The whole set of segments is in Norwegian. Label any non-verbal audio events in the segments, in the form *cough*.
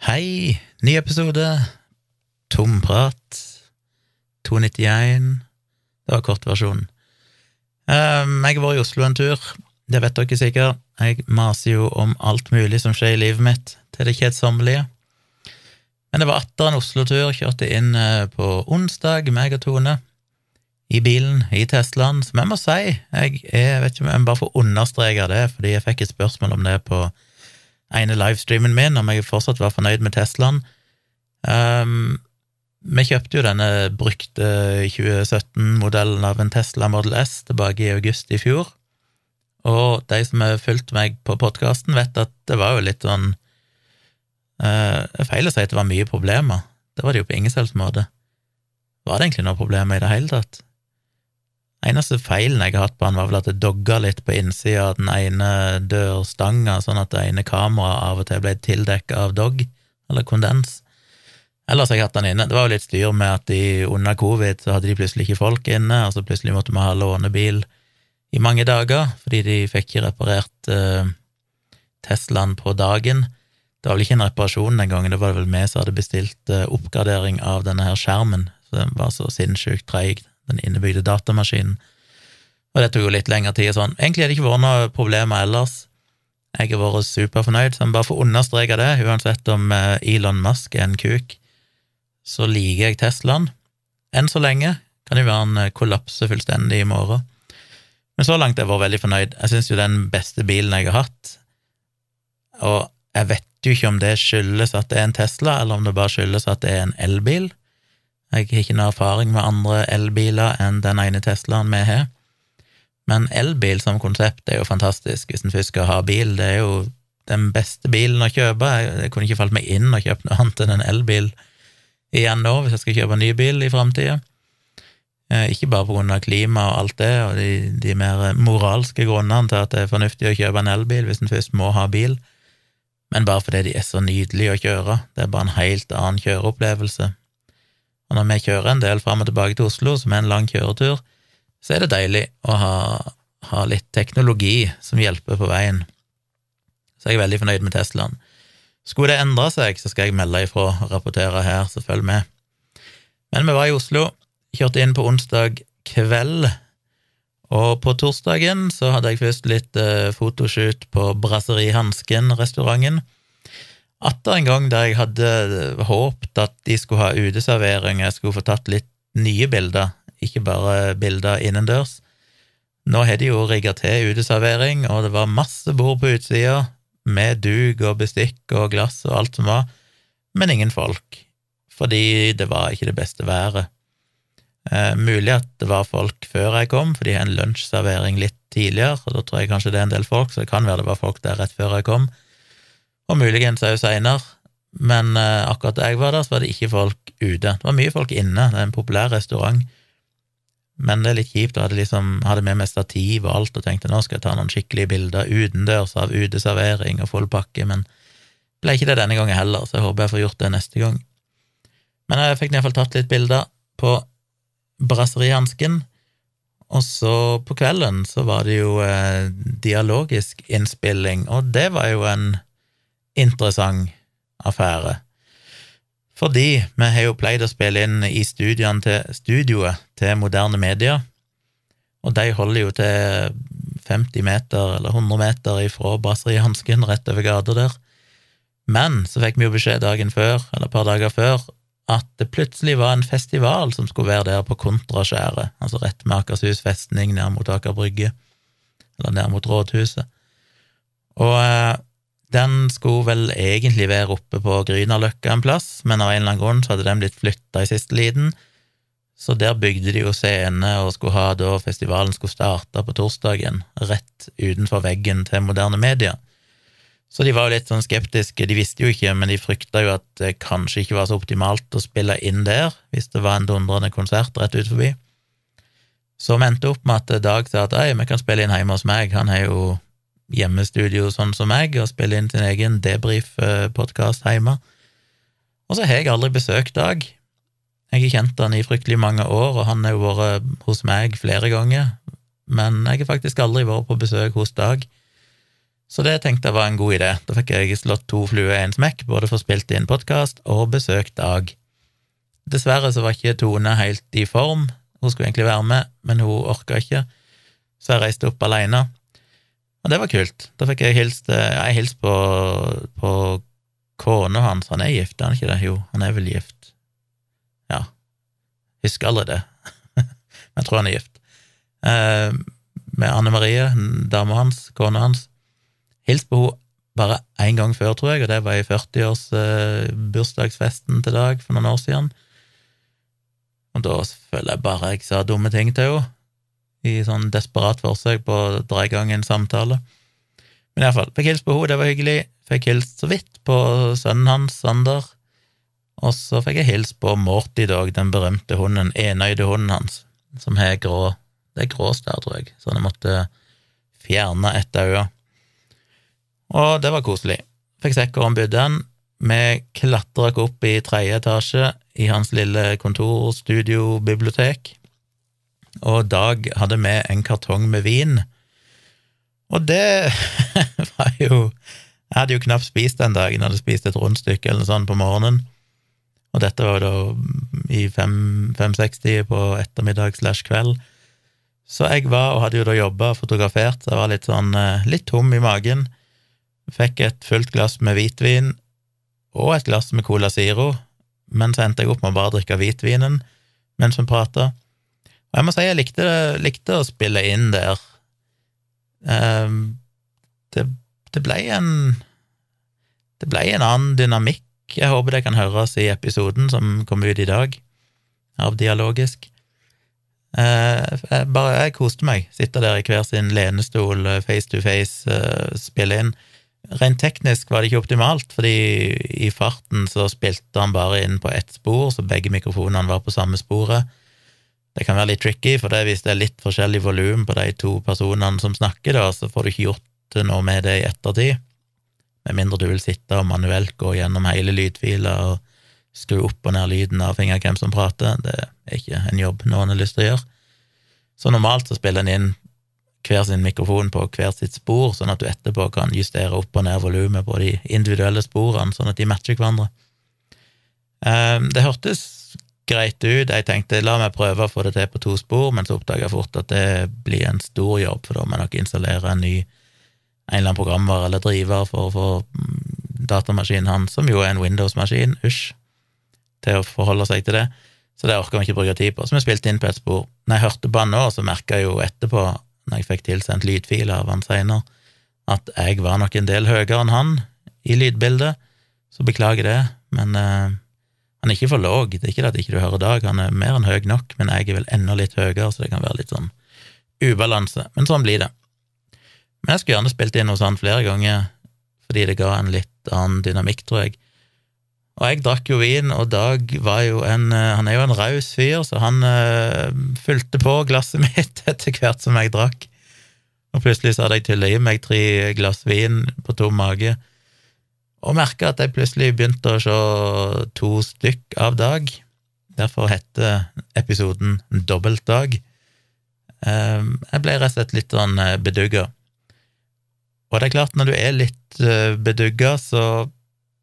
Hei, ny episode. Tomprat. 291. Det var kortversjonen. Um, jeg har vært i Oslo en tur, det vet dere sikkert. Jeg maser jo om alt mulig som skjer i livet mitt, til det kjedsommelige. Men det var atter en Oslo-tur, kjørte inn eh, på onsdag, meg og Tone, i bilen, i Teslaen, som jeg må si, jeg, jeg vet ikke om jeg bare får understreke det, fordi jeg fikk et spørsmål om det på ene livestreamen min, om jeg fortsatt var fornøyd med Teslaen. Um, vi kjøpte jo denne brukte 2017-modellen av en Tesla Model S tilbake i august i fjor, og de som har fulgt meg på podkasten, vet at det var jo litt sånn uh, Feil å si at det var mye problemer. Det var det jo på ingen selvs måte. Var det egentlig noen problemer i det hele tatt? Eneste feilen jeg har hatt på han, var vel at det dogga litt på innsida av den ene dørstanga, sånn at det ene kameraet av og til ble tildekka av dog, eller kondens. Ellers har jeg hatt den inne. Det var jo litt styr med at de, under covid så hadde de plutselig ikke folk inne, og så plutselig måtte vi ha lånebil i mange dager, fordi de fikk ikke reparert eh, Teslaen på dagen. Det var vel ikke en reparasjon den gangen, det var vel vi som hadde bestilt eh, oppgradering av denne her skjermen, så den var så sinnssykt treig den innebygde datamaskinen. Og det tok jo litt lengre tid sånn. Egentlig har det ikke vært noe problemer ellers. Jeg har vært superfornøyd, så jeg bare får understreke det, uansett om eh, Elon Musk er en kuk, så liker jeg Teslaen. Enn så lenge. Kan jo være han eh, kollapser fullstendig i morgen. Men så langt har jeg vært veldig fornøyd. Jeg syns jo det er den beste bilen jeg har hatt, og jeg vet jo ikke om det skyldes at det er en Tesla, eller om det bare skyldes at det er en elbil. Jeg har ikke noe erfaring med andre elbiler enn den ene Teslaen vi har. Men elbil som konsept er jo fantastisk, hvis en først skal ha bil. Det er jo den beste bilen å kjøpe. Jeg kunne ikke falt meg inn og kjøpt noe annet enn en elbil igjen nå, hvis jeg skal kjøpe en ny bil i framtida. Eh, ikke bare av klima og alt det, og de, de, mer moralske grunnene til at det er fornuftig å kjøpe en elbil hvis en først må ha bil, men bare fordi de er så nydelige å kjøre. Det er bare en helt annen kjøreopplevelse. Og når vi kjører en del fram og tilbake til Oslo, som er en lang kjøretur, så er det deilig å ha, ha litt teknologi som hjelper på veien. Så jeg er veldig fornøyd med Teslaen. Skulle det endre seg, så skal jeg melde ifra og rapportere her, så følg med. Men vi var i Oslo, kjørte inn på onsdag kveld, og på torsdagen så hadde jeg først litt eh, fotoshoot på Brasserie Hansken-restauranten atter en gang der jeg hadde håpet at de skulle ha uteservering, jeg skulle få tatt litt nye bilder, ikke bare bilder innendørs. Nå har de jo rigga til uteservering, og det var masse bord på utsida, med duk og bestikk og glass og alt som var, men ingen folk, fordi det var ikke det beste været. Eh, mulig at det var folk før jeg kom, for de har en lunsjservering litt tidligere, og da tror jeg kanskje det er en del folk, så det kan være det var folk der rett før jeg kom og muligens òg seinere, men uh, akkurat da jeg var der, så var det ikke folk ute. Det var mye folk inne, det er en populær restaurant, men det er litt kjipt. Jeg hadde liksom, hadde med meg stativ og alt og tenkte nå skal jeg ta noen skikkelige bilder utendørs av uteservering og full pakke, men ble ikke det denne gangen heller, så jeg håper jeg får gjort det neste gang. Men jeg fikk iallfall tatt litt bilder på Brasserihansken, og så på kvelden så var det jo eh, dialogisk innspilling, og det var jo en interessant affære. Fordi vi har jo pleid å spille inn i til, studioet til moderne medier, og de holder jo til 50 meter eller 100 meter ifra Brasserihansken, rett over gata der. Men så fikk vi jo beskjed dagen før, eller et par dager før, at det plutselig var en festival som skulle være der på Kontraskjæret, altså rett med Akershus festning ned mot Aker Brygge, eller ned mot Rådhuset. Og eh, den skulle vel egentlig være oppe på Grünerløkka en plass, men av en eller annen grunn så hadde den blitt flytta i siste liten, så der bygde de jo scene og skulle ha da festivalen skulle starte på torsdagen, rett utenfor veggen til moderne media. Så de var jo litt sånn skeptiske, de visste jo ikke, men de frykta jo at det kanskje ikke var så optimalt å spille inn der, hvis det var en dundrende konsert rett ut forbi. Så vi endte opp med at Dag sa at ei, vi kan spille inn hjemme hos meg, han har jo hjemmestudio sånn som meg, og spille inn sin egen debrief-podkast hjemme. Og så har jeg aldri besøkt Dag. Jeg har kjent han i fryktelig mange år, og han har jo vært hos meg flere ganger, men jeg har faktisk aldri vært på besøk hos Dag. Så det tenkte jeg var en god idé. Da fikk jeg slått to fluer i en smekk, både for spilt inn podkast og besøkt Dag. Dessverre så var ikke Tone helt i form, hun skulle egentlig være med, men hun orka ikke, så jeg reiste opp alene. Og det var kult. Da fikk jeg hilst Jeg hilste på, på kona hans. Han er gift, er han ikke det? Jo, han er vel gift. Ja. Husker aldri det. *laughs* men jeg tror han er gift. Eh, med Anne Marie, dama hans, kona hans. Hilst på henne bare én gang før, tror jeg, og det var i 40-års-bursdagsfesten eh, til Dag for noen år siden. Og da føler jeg bare jeg sa dumme ting til henne, i sånn desperat forsøk på å dra i gang en samtale. Men iallfall, fikk hilst på henne, det var hyggelig. Fikk hilst så vidt på sønnen hans, Sander. Og så fikk jeg hilst på Morty Dog, den berømte hunden, enøyde hunden hans, som har grå Det er gråstær, tror jeg, så jeg måtte fjerne et øye. Og det var koselig. Fikk sekkeren bydd den. Vi klatra opp i tredje etasje i hans lille kontor, studio, bibliotek, og Dag hadde med en kartong med vin. Og det *laughs* var jo Jeg hadde jo knapt spist den dagen, jeg hadde spist et rundstykke eller sånt på morgenen. Og dette var da i 5.60 på ettermiddag slash kveld. Så jeg var, og hadde jo da jobba og fotografert, så jeg var litt sånn eh, litt tom i magen. Fikk et fullt glass med hvitvin og et glass med Cola Ziro, men så endte jeg opp med å bare drikke hvitvinen mens vi prata. Og jeg må si jeg likte, likte å spille inn der. Um, det, det, ble en Det ble en annen dynamikk. Jeg håper det kan høres i episoden som kommer ut i dag, av Dialogisk. Uh, jeg bare jeg koste meg. Sitte der i hver sin lenestol, face to face, uh, spille inn. Rent teknisk var det ikke optimalt, fordi i farten så spilte han bare inn på ett spor, så begge mikrofonene var på samme sporet. Det kan være litt tricky, for det hvis det er litt forskjellig volum på de to personene som snakker, da, så får du ikke gjort noe med det i ettertid, med mindre du vil sitte og manuelt gå gjennom hele lydfila og skru opp og ned lyden av hvem som prater. Det er ikke en jobb noen har lyst til å gjøre. Så normalt så spiller en inn hver sin mikrofon på hvert sitt spor, sånn at du etterpå kan justere opp og ned volumet på de individuelle sporene, sånn at de matcher hverandre. Ehm, det hørtes greit ut. Jeg tenkte la meg prøve å få det til på to spor, men så oppdaga jeg fort at det blir en stor jobb, for da må jeg nok installere en ny en eller annen programvare eller driver for å få mm, datamaskinen hans, som jo er en Windows-maskin, hysj, til å forholde seg til det. Så det orker vi ikke bruke tid på. Så vi spilte inn på et spor. Når jeg hørte på han nå, så merka jeg jo etterpå når jeg fikk tilsendt lydfiler av han seinere, at jeg var nok en del høyere enn han i lydbildet, så beklager det, men uh, han er ikke for låg. Det er ikke det at ikke du hører Dag, han er mer enn høy nok, men jeg er vel enda litt høyere, så det kan være litt sånn ubalanse. Men sånn blir det. Men jeg skulle gjerne spilt inn hos han flere ganger, fordi det ga en litt annen dynamikk, tror jeg. Og jeg drakk jo vin, og Dag var jo en eh, Han er jo en raus fyr, så han uh, fulgte på glasset *laughs* mitt etter hvert som jeg drakk. Og plutselig så hadde jeg tylla i meg tre glass vin på tom mage, og merka at jeg plutselig begynte å se to stykk av Dag. Derfor heter episoden Dobbeltdag. Um, jeg ble rett og slett litt sånn eh, bedugga. Og det er klart, når du er litt uh, bedugga, så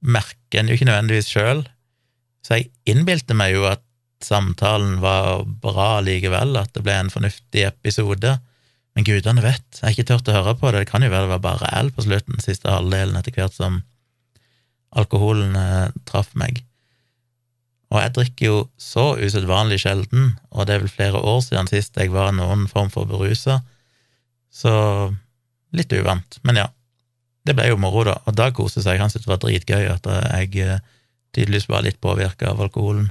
merker en jo ikke nødvendigvis sjøl. Så jeg innbilte meg jo at samtalen var bra likevel, at det ble en fornuftig episode. Men gudene vet, jeg har ikke turt å høre på det. Det kan jo være det var bare ræl på slutten, siste halvdelen, etter hvert som alkoholen eh, traff meg. Og jeg drikker jo så usedvanlig sjelden, og det er vel flere år siden sist jeg var noen form for berusa, så litt uvant. Men ja, det ble jo moro, da, og da koste seg. Han syntes det var dritgøy at jeg eh, tydeligvis var litt påvirka av alkoholen.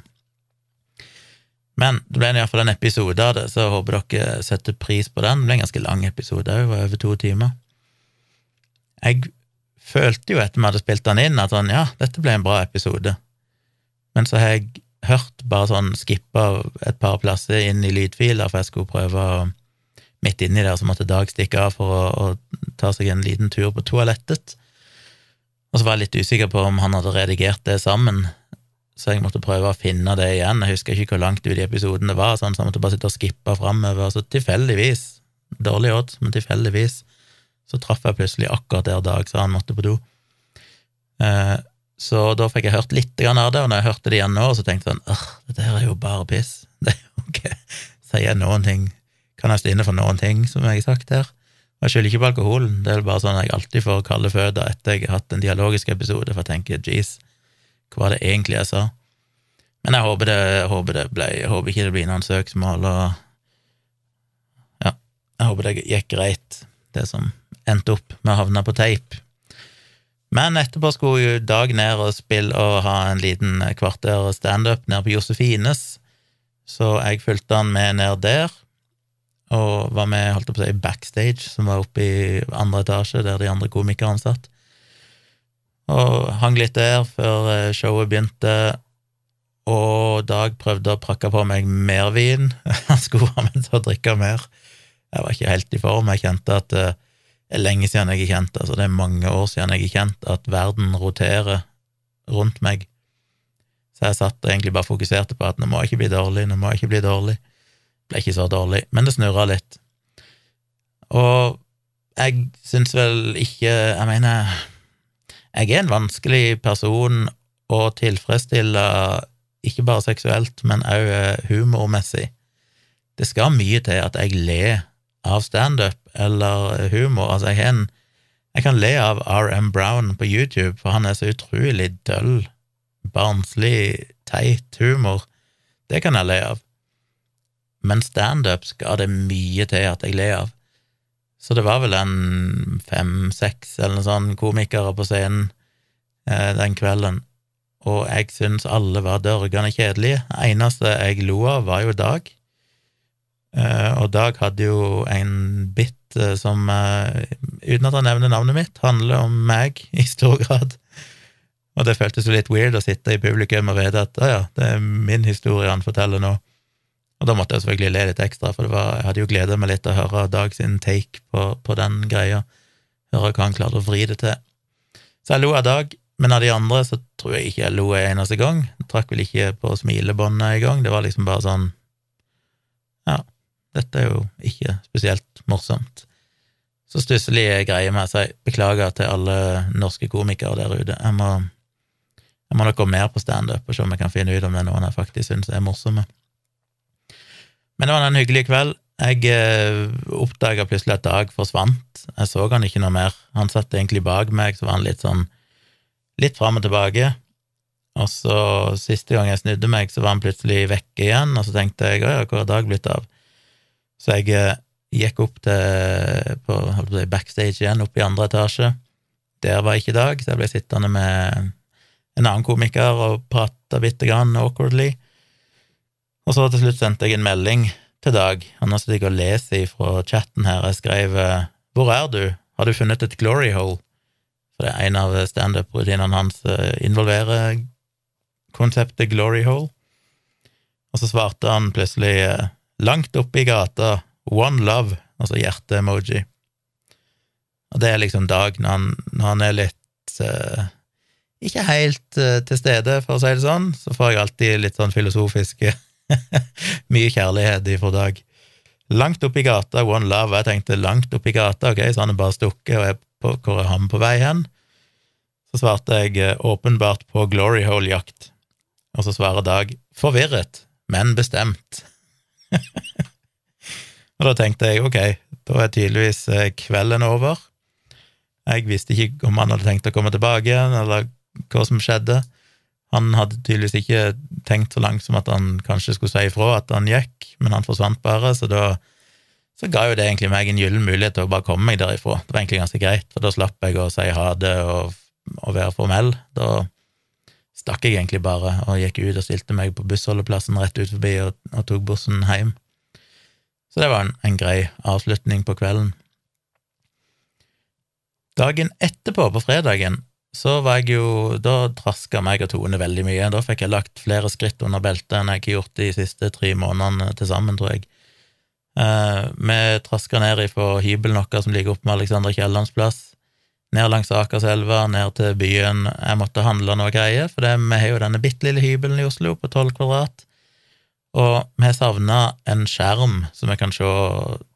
Men det ble iallfall en episode av det, så jeg håper dere setter pris på den. Det ble en ganske lang episode òg, over to timer. Jeg følte jo etter vi hadde spilt den inn, at sånn, ja, dette ble en bra episode. Men så har jeg hørt bare sånn skippa et par plasser inn i lydfiler, for jeg skulle prøve å midt inni der så måtte Dag stikke av for å, å, ta seg en liten tur på toalettet. Og så var jeg litt usikker på om han hadde redigert det sammen, så jeg måtte prøve å finne det igjen. Jeg husker ikke hvor langt ut i episoden det var, sånn, så jeg måtte bare sitte og skippe framover. Så tilfeldigvis, dårlig odds, men tilfeldigvis, Så traff jeg plutselig akkurat der Dag sa han måtte på do. Eh, så da fikk jeg hørt litt av det, og når jeg hørte det igjen nå, så tenkte jeg sånn åh, dette her er jo bare piss. *laughs* Det er jo Sier jeg noen ting Kan jeg stå inne for noen ting som jeg har sagt her? Jeg skylder ikke på alkoholen, det er bare sånn jeg alltid får kalde føtter etter jeg har hatt en dialogisk episode, for jeg tenker jeez, hva var det egentlig jeg sa? Men jeg håper det, jeg håper det ble, jeg håper ikke det blir noen søksmål, og ja, jeg håper det gikk greit, det som endte opp med å havne på teip. Men etterpå skulle jo Dag ned og spille og ha en liten kvarter standup nede på Josefines, så jeg fulgte han med ned der, og var med holdt på å si, backstage, som var oppe i andre etasje, der de andre komikerne satt. Og hang litt der før eh, showet begynte, og Dag prøvde å prakke på meg mer vin. *laughs* Han skulle ha meg til å drikke mer. Jeg var ikke helt i form. Jeg kjente at eh, det er lenge siden jeg har kjent, altså det er mange år siden jeg har kjent at verden roterer rundt meg. Så jeg satt og egentlig bare fokuserte på at nå må jeg ikke bli dårlig, nå må jeg ikke bli dårlig. Ble ikke så dårlig, men det snurra litt. Og jeg syns vel ikke Jeg mener, jeg er en vanskelig person å tilfredsstille, ikke bare seksuelt, men òg humormessig. Det skal mye til at jeg ler av standup eller humor. Altså, jeg, en, jeg kan le av RM Brown på YouTube, for han er så utrolig døll, barnslig, teit humor. Det kan jeg le av. Men standup skal det mye til at jeg ler av. Så det var vel en fem-seks eller noe sånn komikere på scenen eh, den kvelden, og jeg syns alle var dørgende kjedelige. Eneste jeg lo av, var jo Dag. Eh, og Dag hadde jo en bit eh, som, eh, uten at han nevner navnet mitt, handler om meg *laughs* i stor grad. Og det føltes jo litt weird å sitte i publikum og vite at å ja, det er min historie han forteller nå. Og da måtte jeg selvfølgelig le litt ekstra, for var, jeg hadde jo gleda meg litt til å høre Dag sin take på, på, den greia, høre hva han klarte å vri det til. Så jeg lo av Dag, men av de andre så tror jeg ikke jeg lo en eneste gang. Jeg trakk vel ikke på smilebåndet engang, det var liksom bare sånn Ja, dette er jo ikke spesielt morsomt. Så stusselige greier med å si Beklager til alle norske komikere der ute. Jeg må, jeg må nok gå mer på standup og se om jeg kan finne ut om det er noen jeg faktisk syns er morsomme. Men det var en hyggelig kveld. Jeg eh, oppdaga plutselig at Dag forsvant. Jeg så han ikke noe mer. Han satt egentlig bak meg, så var han litt sånn litt fram og tilbake. Og så siste gang jeg snudde meg, så var han plutselig vekke igjen, og så tenkte jeg å ja, hvor har Dag blitt av? Så jeg eh, gikk opp til på, si, backstage igjen, opp i andre etasje. Der var ikke Dag, så jeg ble sittende med en annen komiker og prata bitte grann awkwardly. Og så til slutt sendte jeg en melding til Dag. Han har sittet og lest fra chatten her. Jeg skrev eh, 'Hvor er du? Har du funnet et glory hole?' For det er en av standup-rutinene hans eh, involverer konseptet glory hole. Og så svarte han plutselig langt oppe i gata, one love, altså hjerte-emoji. Og det er liksom Dag når han, når han er litt uh, ikke helt uh, til stede, for å si det sånn, så får jeg alltid litt sånn filosofiske *laughs* Mye kjærlighet ifra Dag. Langt oppe i gata, one love. Jeg tenkte langt oppe i gata, ok, så han er bare stukket, og er på, hvor er han på vei hen? Så svarte jeg uh, åpenbart på glory hole-jakt, og så svarer Dag forvirret, men bestemt. *laughs* og da tenkte jeg ok, da er tydeligvis eh, kvelden over. Jeg visste ikke om han hadde tenkt å komme tilbake igjen, eller hva som skjedde. Han hadde tydeligvis ikke tenkt så langt som at han kanskje skulle si ifra at han gikk, men han forsvant bare, så da så ga jo det egentlig meg en gyllen mulighet til å bare komme meg derifra. Det var egentlig ganske greit, for da slapp jeg å si ha det og, og være formell. Da stakk jeg egentlig bare og gikk ut og stilte meg på bussholdeplassen rett ut forbi og, og tok bussen hjem. Så det var en, en, grei avslutning på kvelden. Dagen etterpå, på fredagen, så var jeg jo Da traska meg og Tone veldig mye. Da fikk jeg lagt flere skritt under beltet enn jeg har gjort de siste tre månedene til sammen, tror jeg. Eh, vi traska ned ifra hybelen vår som ligger oppe med Alexander Kiellands plass, ned langs Akerselva, ned til byen. Jeg måtte handle noe greier, for det, vi har jo denne bitte lille hybelen i Oslo på tolv kvadrat. Og vi har savna en skjerm så vi kan se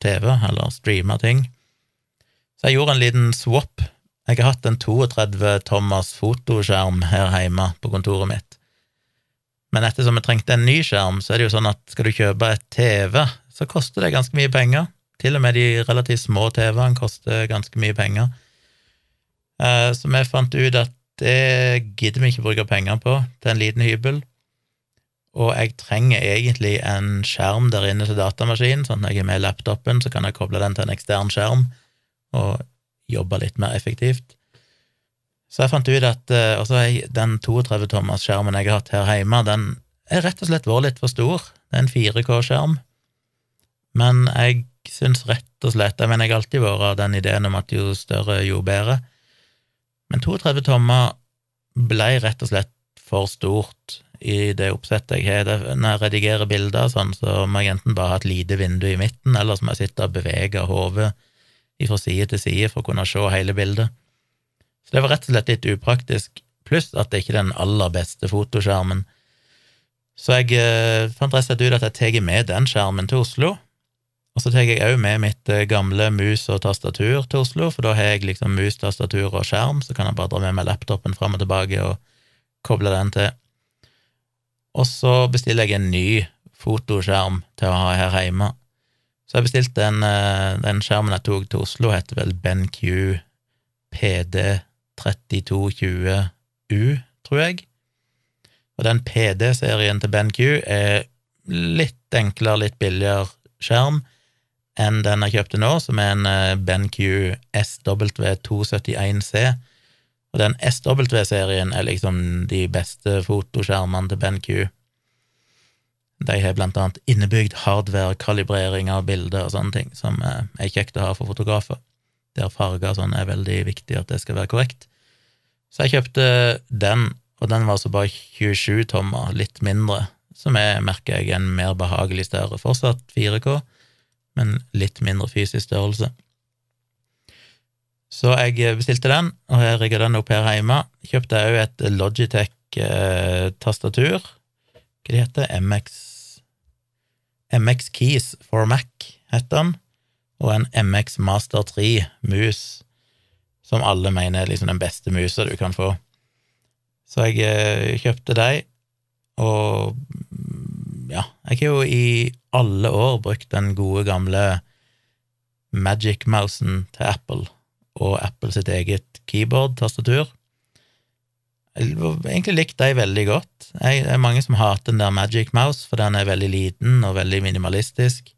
TV, eller streame ting. Så jeg gjorde en liten swap. Jeg har hatt en 32 Thomas fotoskjerm her hjemme på kontoret mitt. Men ettersom jeg trengte en ny skjerm, så er det jo sånn at skal du kjøpe et TV, så koster det ganske mye penger. Til og med de relativt små TV-ene koster ganske mye penger. Eh, så vi fant ut at det gidder vi ikke bruke penger på til en liten hybel. Og jeg trenger egentlig en skjerm der inne til datamaskinen, sånn at når jeg er med laptopen, så kan jeg koble den til en ekstern skjerm og jobbe litt mer effektivt. Så jeg fant ut at uh, også den 32-tommers-skjermen jeg har hatt her hjemme, den er rett og slett vært litt for stor. Det er en 4K-skjerm. Men jeg syns rett og slett Jeg mener, jeg har alltid vært av den ideen om at jo større, jo bedre. Men 32 tommer ble rett og slett for stort i det oppsettet jeg har. Når jeg redigerer bilder sånn, så må jeg enten bare ha et lite vindu i midten, eller så må jeg sitte og bevege hodet fra side til side for å kunne se hele bildet. Så det var rett og slett litt upraktisk, pluss at det ikke er den aller beste fotoskjermen. Så jeg eh, fant rett og slett ut at jeg tar med den skjermen til Oslo, og så tar jeg òg med mitt eh, gamle mus og tastatur til Oslo, for da har jeg liksom mus, tastatur og skjerm, så kan jeg bare dra med meg laptopen fram og tilbake og koble den til. Og så bestiller jeg en ny fotoskjerm til å ha her hjemme. Så jeg bestilte den, eh, den skjermen jeg tok til Oslo, heter vel BenQ PD3220U, tror jeg. Og den PD-serien til BenQ er litt enklere, litt billigere skjerm enn den jeg kjøpte nå, som er en eh, BenQ SW271C. Og den SW-serien er liksom de beste fotoskjermene til BenQ. De har blant annet innebygd hardware-kalibrering av bilder og sånne ting, som eh, er kjekt å ha for fotografer, der farger sånn er veldig viktig at det skal være korrekt. Så jeg kjøpte den, og den var altså bare 27 tommer, litt mindre, som er, merker jeg en mer behagelig større. Fortsatt 4K, men litt mindre fysisk størrelse. Så jeg bestilte den, og jeg rigga den opp her hjemme. Kjøpte òg et Logitech-tastatur. Eh, Hva det heter MX MX Keys for Mac heter den, og en MX Master 3-mus, som alle mener er liksom den beste musa du kan få. Så jeg eh, kjøpte de, og ja, jeg har jo i alle år brukt den gode, gamle Magic-mousen til Apple og Apple sitt eget keyboard-tastatur. Jeg egentlig likt de veldig godt. Jeg, det er mange som hater den der Magic Mouse, for den er veldig liten og veldig minimalistisk.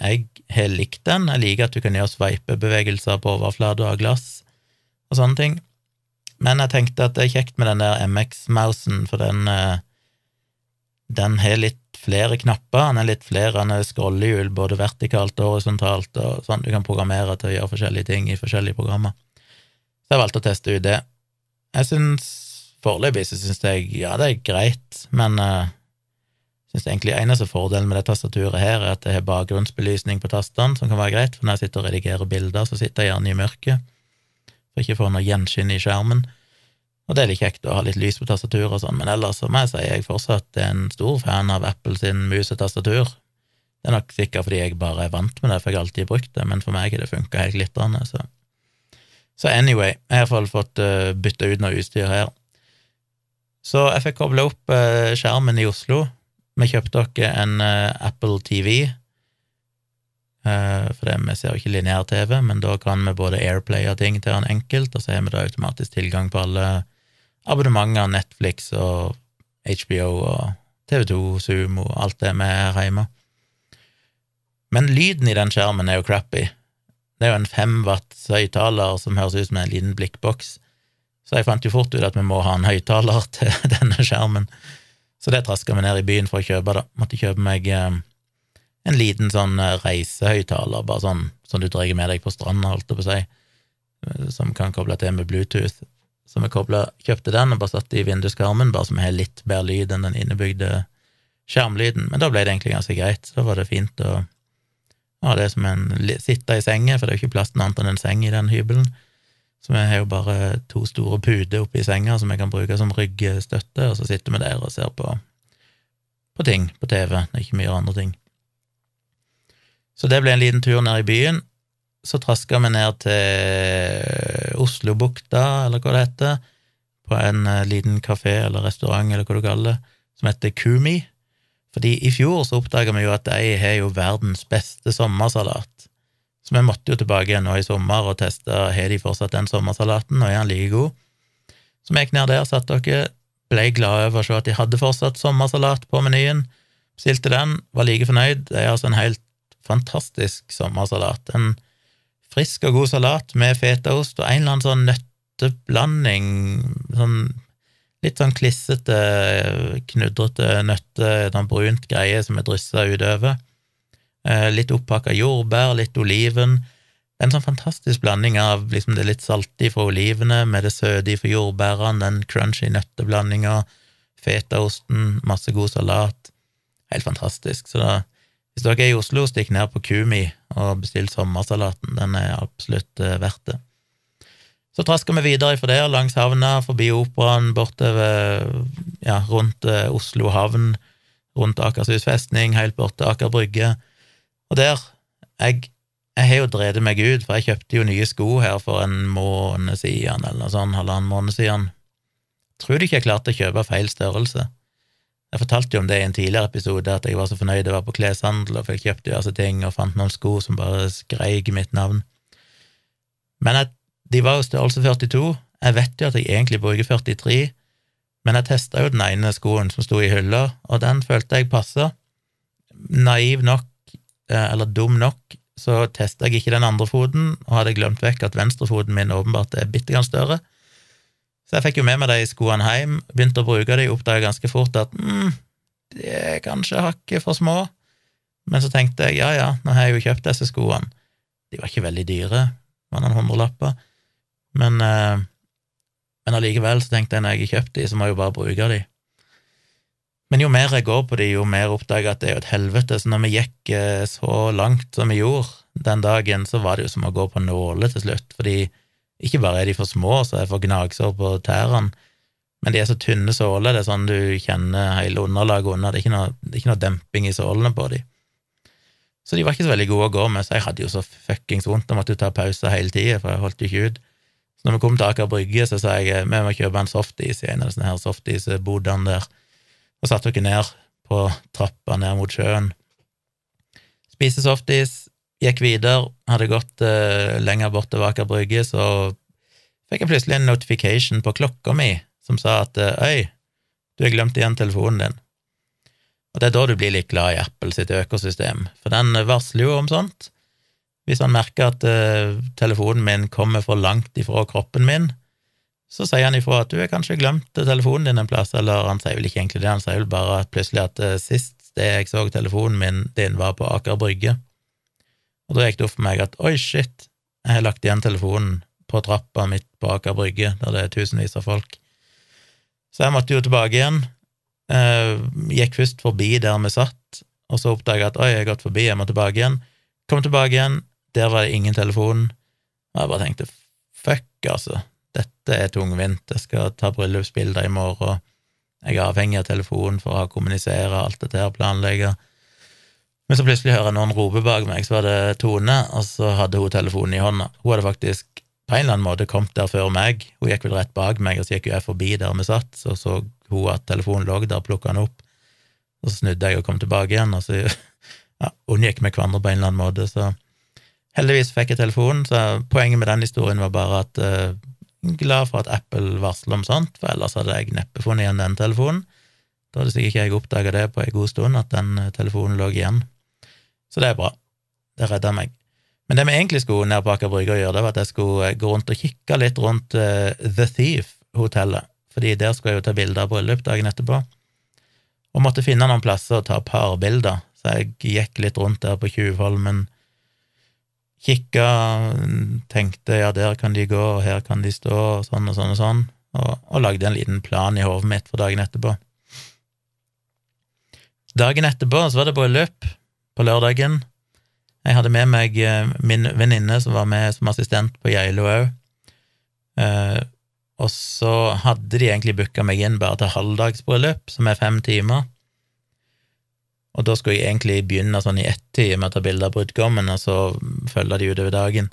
Jeg har likt den. Jeg liker at du kan gjøre sveipebevegelser på overflate av glass og sånne ting. Men jeg tenkte at det er kjekt med den der MX-mousen, for den, eh, den har litt flere knapper, Han er litt flere han scrollehjul, både vertikalt og horisontalt, og sånn du kan programmere til å gjøre forskjellige ting i forskjellige programmer. Så jeg valgte å teste ut det. Jeg syns Foreløpig så syns jeg ja, det er greit, men uh, syns egentlig eneste fordelen med det tastaturet her er at det har bakgrunnsbelysning på tastene, som kan være greit, for når jeg sitter og redigerer bilder, så sitter jeg gjerne i mørket for ikke å få noe gjenskinn i skjermen. Og det er litt kjekt å ha litt lys på tastaturet og sånn, men ellers så må jeg si jeg fortsatt er en stor fan av Apple sin mus og tastatur. Det er nok sikkert fordi jeg bare er vant med det, for jeg har alltid brukt det, men for meg har det funka helt glitrende, så Så anyway, jeg har iallfall fått uh, bytta ut noe utstyr her. Så jeg fikk kobla opp uh, skjermen i Oslo. Vi kjøpte oss en uh, Apple TV, uh, for det, vi ser jo ikke lineær-TV, men da kan vi både airplaye ting til den enkelt, og så har vi da automatisk tilgang på alle abonnementer, Netflix og HBO og TV2, Zoom og alt det vi her hjemme. Men lyden i den skjermen er jo crappy. Det er jo en fem watts høyttaler som høres ut som en liten blikkboks. Så jeg fant jo fort ut at vi må ha en høyttaler *laughs* til denne skjermen. Så det traska vi ned i byen for å kjøpe, da. Måtte kjøpe meg eh, en liten sånn eh, reisehøyttaler, bare sånn som du drar med deg på stranda, holdt jeg på å si, eh, som kan koble til med Bluetooth. Så vi koblet, kjøpte den og bare satte i vinduskarmen, bare så vi har litt bedre lyd enn den innebygde skjermlyden. Men da ble det egentlig ganske greit. Da var det fint å ha det som en sitte i sengen, for det er jo ikke plass til noe annet enn en seng i den hybelen. Så vi har jo bare to store puter oppi senga som vi kan bruke som ryggstøtte, og så sitter vi der og ser på, på ting på TV, ikke mye andre ting. Så det ble en liten tur ned i byen. Så traska vi ned til Oslobukta, eller hva det heter, på en eh, liten kafé eller restaurant, eller hva du kaller det, som heter Kumi. Fordi i fjor så oppdaga vi jo at de har jo verdens beste sommersalat. Så vi måtte jo tilbake igjen nå i sommer og teste har de fortsatt den sommersalaten, og er den like god. Så vi gikk ned der, satt dere, ble glade over å se at de hadde fortsatt sommersalat på menyen. Bestilte den, var like fornøyd. Det er altså en helt fantastisk sommersalat. En frisk og god salat med fetaost og en eller annen sånn nøtteblanding, sånn litt sånn klissete, knudrete nøtte, sånn brunt greie som er dryssa utover. Eh, litt oppakka jordbær, litt oliven. En sånn fantastisk blanding av liksom det litt salte fra olivene med det søte fra jordbærene, den crunchy nøtteblandinga, fetaosten, masse god salat. Helt fantastisk. Så da, hvis dere er i Oslo, stikk ned på Kumi og bestill sommersalaten. Den er absolutt uh, verdt det. Så traska vi videre fra der, langs havna, forbi Operaen, bortover ja, rundt uh, Oslo havn, rundt Akershus festning, helt bort til Aker Brygge. Og der Jeg, jeg har jo drevet meg ut, for jeg kjøpte jo nye sko her for en måned siden, eller noe sånt, halvannen måned siden. Tror du ikke jeg klarte å kjøpe feil størrelse. Jeg fortalte jo om det i en tidligere episode, at jeg var så fornøyd jeg var på kleshandel, og fikk kjøpt diverse ting, og fant noen sko som bare skreik mitt navn. Men jeg, de var jo størrelse 42. Jeg vet jo at jeg egentlig bruker 43, men jeg testa jo den ene skoen som sto i hylla, og den følte jeg passa. Naiv nok Eh, eller dum nok, så testa jeg ikke den andre foten, og hadde glemt vekk at venstrefoten min åpenbart er bitte grann større. Så jeg fikk jo med meg de skoene hjem, begynte å bruke de, oppdaga ganske fort at mm, de er kanskje hakket for små. Men så tenkte jeg ja, ja, nå har jeg jo kjøpt disse skoene. De var ikke veldig dyre, var noen hundrelapper, men, eh, men allikevel så tenkte jeg når jeg har kjøpt de, så må jeg jo bare bruke de. Men jo mer jeg går på de, jo mer oppdager jeg at det er jo et helvete. Så når vi gikk eh, så langt som vi gjorde den dagen, så var det jo som å gå på nåler til slutt, fordi ikke bare er de for små, så jeg får gnagsår på tærne, men de er så tynne såler, det er sånn du kjenner hele underlaget under, det er ikke noe, er ikke noe demping i sålene på de. Så de var ikke så veldig gode å gå med, så jeg hadde jo så fuckings vondt, jeg måtte jo ta pauser hele tida, for jeg holdt jo ikke ut. Så når vi kom til Aker Brygge, så sa jeg vi må kjøpe en softis i en av disse softis-bodene der og satte dere ned på trappa ned mot sjøen. Spiste softis, gikk videre, hadde gått uh, lenger bort til Aker Brygge, så fikk jeg plutselig en notification på klokka mi som sa at øy, du har glemt igjen telefonen din. Og det er da du blir litt glad i Apple sitt økosystem, for den varsler jo om sånt. Hvis han merker at uh, telefonen min kommer for langt ifra kroppen min, så sier han ifra at du har kanskje glemt telefonen din en plass, eller han sier vel ikke egentlig det, han sier vel bare at plutselig at uh, sist det jeg så telefonen min din, var på Aker Brygge. Og da gikk det opp for meg at oi, shit, jeg har lagt igjen telefonen på trappa midt på Aker Brygge, der det er tusenvis av folk. Så jeg måtte jo tilbake igjen. Uh, gikk først forbi der vi satt, og så oppdaga jeg at oi, jeg har gått forbi, jeg må tilbake igjen. Kom tilbake igjen, der var det ingen telefon. Og jeg bare tenkte fuck, altså, dette er tungvint, jeg skal ta bryllupsbilder i morgen, jeg er avhengig av telefonen for å kommunisere alt dette her, planlegge. Men så plutselig hører jeg noen rope bak meg, så var det Tone, og så hadde hun telefonen i hånda. Hun hadde faktisk på en eller annen måte kommet der før meg, hun gikk vel rett bak meg, og så gikk jo jeg forbi der vi satt, så så hun at telefonen lå der, plukka den opp, og så snudde jeg og kom tilbake igjen, og så *laughs* ja, unngikk vi hverandre på en eller annen måte, så heldigvis fikk jeg telefonen, så poenget med den historien var bare at uh, glad for at Apple varsler om sånt, for ellers hadde jeg neppe funnet igjen den telefonen. Da hadde sikkert ikke jeg oppdaga det på en god stund, at den eh, telefonen lå igjen. Så det er bra. Det redda meg. Men det vi egentlig skulle ned på Aker Brygge og gjøre, det var at jeg skulle eh, gå rundt og kikke litt rundt uh, The Thief-hotellet, fordi der skulle jeg jo ta bilder av bryllup dagen etterpå, og måtte finne noen plasser å ta parbilder, så jeg gikk litt rundt der på Tjuvholmen, kikka, tenkte ja, der kan de gå, og her kan de stå, og sånn og sånn og sånn, og, og lagde en liten plan i hodet mitt for dagen etterpå. Dagen etterpå så var det bryllup på lørdagen. Jeg hadde med meg eh, min venninne som var med som assistent på Geilo òg. Eh, og så hadde de egentlig booka meg inn bare til halvdagsbryllup, som er fem timer. Og da skulle jeg egentlig begynne sånn i ett-tid med å ta bilde av brudgommen, og så følge de utover dagen.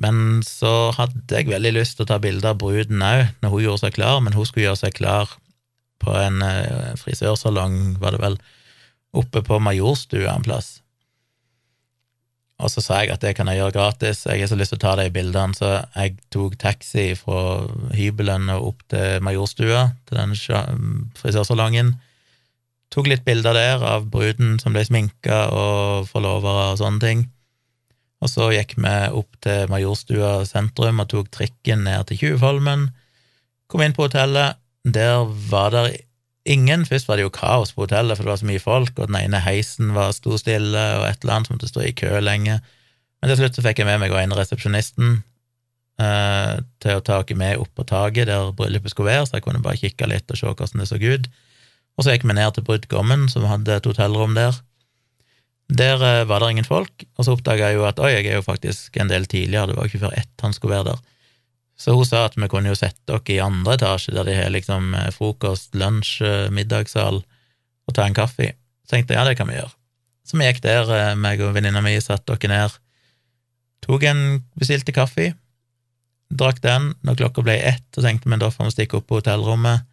Men så hadde jeg veldig lyst til å ta bilde av bruden òg, når hun gjorde seg klar, men hun skulle gjøre seg klar på en eh, frisørsalong, var det vel, oppe på Majorstua en plass. Og så sa jeg at det kan jeg gjøre gratis, jeg har så lyst til å ta de bildene, så jeg tok taxi fra hybelen og opp til Majorstua, til den frisørsalongen. Tok litt bilder der av bruden som ble sminka, og forlovere og sånne ting. Og så gikk vi opp til Majorstua sentrum og tok trikken ned til Tjuvholmen. Kom inn på hotellet. Der var det ingen. Først var det jo kaos på hotellet, for det var så mye folk, og den ene heisen var sto stille, og et eller annet som måtte stå i kø lenge. Men til slutt så fikk jeg med meg og en resepsjonisten eh, til å ta oss med opp på taket der bryllupet skulle være, så jeg kunne bare kikke litt og se hvordan det så ut. Og så gikk vi ned til brudgommen, som hadde et hotellrom der. Der eh, var det ingen folk, og så oppdaga jeg jo at oi, jeg er jo faktisk en del tidligere, det var jo ikke før ett han skulle være der. Så hun sa at vi kunne jo sette dere i andre etasje, der de har liksom eh, frokost, lunsj, eh, middagssal, og ta en kaffe. Så tenkte jeg ja, det kan vi gjøre. Så vi gikk der, eh, meg og venninna mi satte dere ned, tok en bestilte kaffe, drakk den. Når klokka ble ett, så tenkte vi da får vi stikke opp på hotellrommet.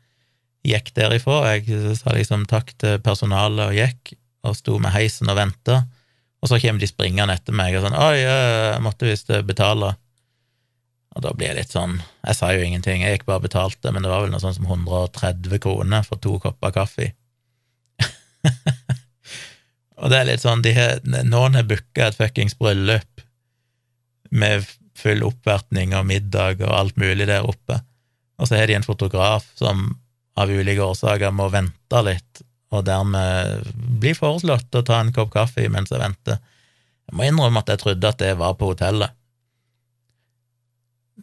Gikk derifra. Jeg sa liksom takk til personalet og gikk, og sto med heisen og venta. Og så kommer de springende etter meg og sånn 'Oi, jeg måtte visst betale'. Og da blir jeg litt sånn Jeg sa jo ingenting, jeg gikk bare og betalte, men det var vel noe sånn som 130 kroner for to kopper kaffe. *laughs* og det er litt sånn har, Noen har booka et fuckings bryllup med full oppvertning og middag og alt mulig der oppe, og så har de en fotograf som av ulike årsaker må vente litt, og dermed blir foreslått å ta en kopp kaffe mens jeg venter. Jeg må innrømme at jeg trodde at det var på hotellet.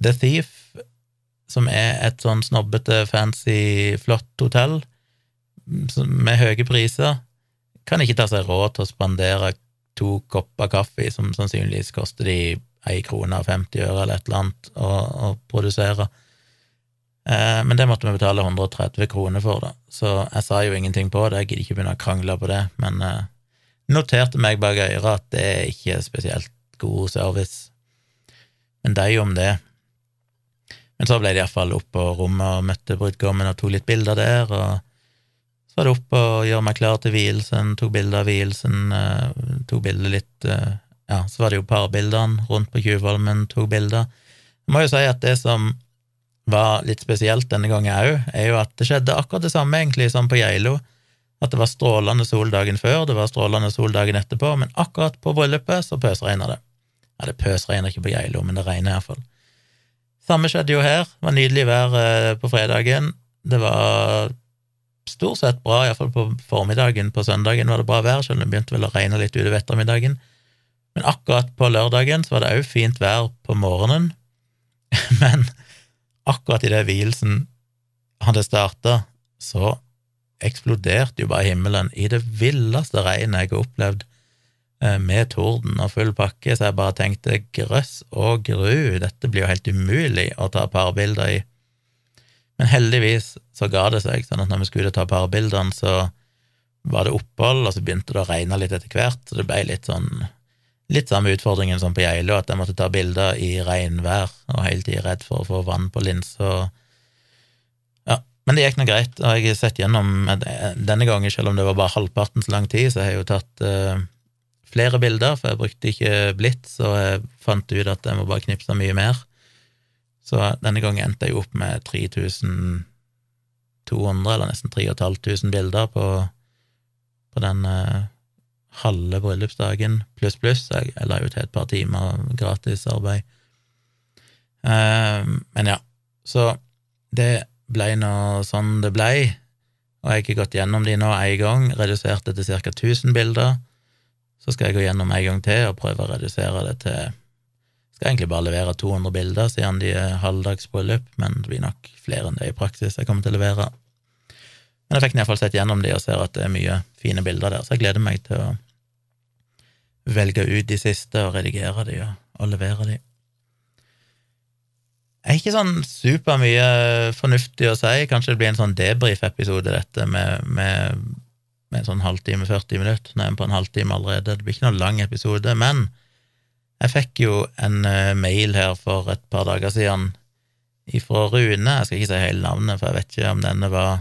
The Thief, som er et sånn snobbete, fancy, flott hotell med høye priser, kan ikke ta seg råd til å spandere to kopper kaffe, som sannsynligvis koster de ei krone og 50 øre eller et eller annet å, å produsere. Eh, men det måtte vi betale 130 kroner for, da, så jeg sa jo ingenting på det, jeg gidder ikke begynne å krangle på det, men eh, noterte meg bak øret at det er ikke spesielt god service. Men deg om det. Men så ble det iallfall opp på rommet og møtte brudgommen og tok litt bilder der, og så var det opp og gjøre meg klar til vielsen, tok bilder av vielsen, eh, tok bilder litt eh, Ja, så var det jo parbildene rundt på Tjuvholmen, tok bilder. Jeg må jo si at det som var litt spesielt denne gangen òg, er jo at det skjedde akkurat det samme egentlig som på Geilo. At det var strålende sol dagen før, det var strålende sol dagen etterpå, men akkurat på bryllupet så pøsregna det. Ja, det pøsregner ikke på Geilo, men det regner iallfall. Samme skjedde jo her. Det var nydelig vær eh, på fredagen. Det var stort sett bra, iallfall på formiddagen. På søndagen var det bra vær, selv om det begynte vel å regne litt utover ettermiddagen. Men akkurat på lørdagen så var det òg fint vær på morgenen. *laughs* Men akkurat idet vielsen hadde starta, så eksploderte jo bare himmelen i det villeste regnet jeg har opplevd med torden og full pakke, så jeg bare tenkte grøss og gru, dette blir jo helt umulig å ta parbilder i. Men heldigvis så ga det seg, sånn at når vi skulle ta parbildene, så var det opphold, og så begynte det å regne litt etter hvert, så det ble litt sånn Litt samme utfordringen som på Geilo, at jeg måtte ta bilder i regnvær og hele tida redd for å få vann på linsa. Ja, men det gikk nå greit, og jeg har sett gjennom denne gangen, selv om det var bare halvparten så lang tid, så har jeg jo tatt uh, flere bilder, for jeg brukte ikke blitt og jeg fant ut at jeg må bare knipse mye mer. Så denne gangen endte jeg opp med 3200, eller nesten 3500 bilder på, på den eh, halve bryllupsdagen pluss pluss. Jeg, jeg la til et par timer gratisarbeid. Eh, men ja, så det ble nå sånn det ble, og jeg har ikke gått gjennom de nå én gang, reduserte til ca. 1000 bilder. Så skal jeg gå gjennom en gang til og prøve å redusere det til Skal egentlig bare levere 200 bilder siden de er halvdagsbryllup, men det blir nok flere enn det i praksis jeg kommer til å levere. Men jeg fikk iallfall sett gjennom de og ser at det er mye fine bilder der, så jeg gleder meg til å velge ut de siste og redigere de og, og levere de. Jeg er ikke sånn supermye fornuftig å si, kanskje det blir en sånn debrief-episode, dette, med, med med sånn halvtime, 40 minutter. Nå er vi på en halvtime allerede. Det blir ikke noen lang episode, men jeg fikk jo en uh, mail her for et par dager siden ifra Rune. Jeg skal ikke si hele navnet, for jeg vet ikke om denne var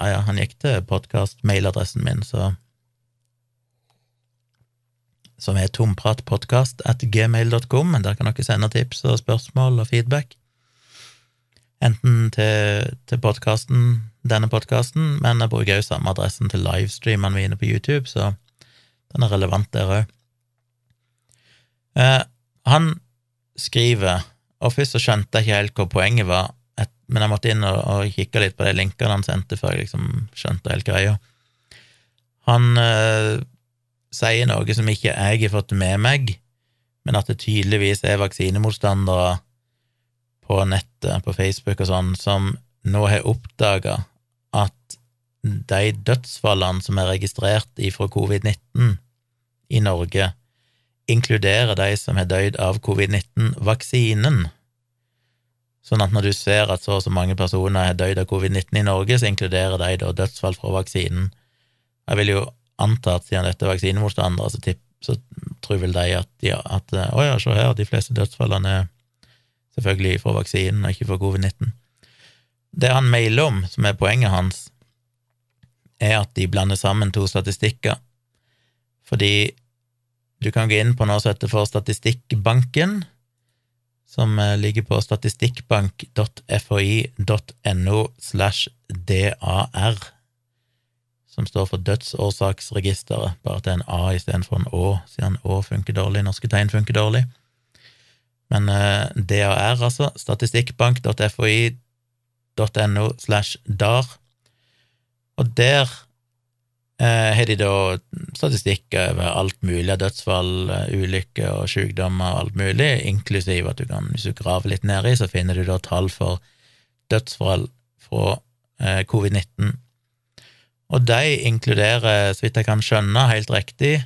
Ja, ja, han gikk til podkast-mailadressen min, så som er tompratpodkast at gmail.com. Der kan dere sende tips og spørsmål og feedback. Enten til, til podkasten, denne podkasten, men jeg bruker også samme adressen til livestreamene mine på YouTube, så den er relevant der òg. Eh, han skriver, og først så skjønte jeg ikke helt hva poenget var, et, men jeg måtte inn og, og kikke litt på de linkene han sendte, før jeg liksom skjønte hele greia. Han eh, sier noe som ikke jeg har fått med meg, men at det tydeligvis er vaksinemotstandere på nettet, på Facebook og sånn, som nå har oppdaga at de dødsfallene som er registrert ifra covid-19 i Norge, inkluderer de som har dødd av covid-19-vaksinen. Sånn at når du ser at så og så mange personer har dødd av covid-19 i Norge, så inkluderer de da dødsfall fra vaksinen. Jeg vil jo anta at siden dette er vaksinemotstandere, så, så tror vel de at, ja, at å ja, se her, de fleste dødsfallene er selvfølgelig fra vaksinen og ikke fra covid-19. Det han mailer om, som er poenget hans, er at de blander sammen to statistikker. Fordi du kan gå inn på noe som heter for Statistikkbanken, som eh, ligger på statistikkbank.foi.no slash dar som står for Dødsårsaksregisteret, bare at det er en A istedenfor en Å, siden Å funker dårlig, norske tegn funker dårlig. Men eh, DAR, altså, statistikkbank.foi.no slash dar, og der eh, har de da statistikk over alt mulig av dødsfall, eh, ulykker og sykdommer og alt mulig, inklusiv at du kan, hvis du graver litt nedi, så finner du da tall for dødsfall fra eh, covid-19 og de inkluderer, så vidt jeg kan skjønne helt riktig,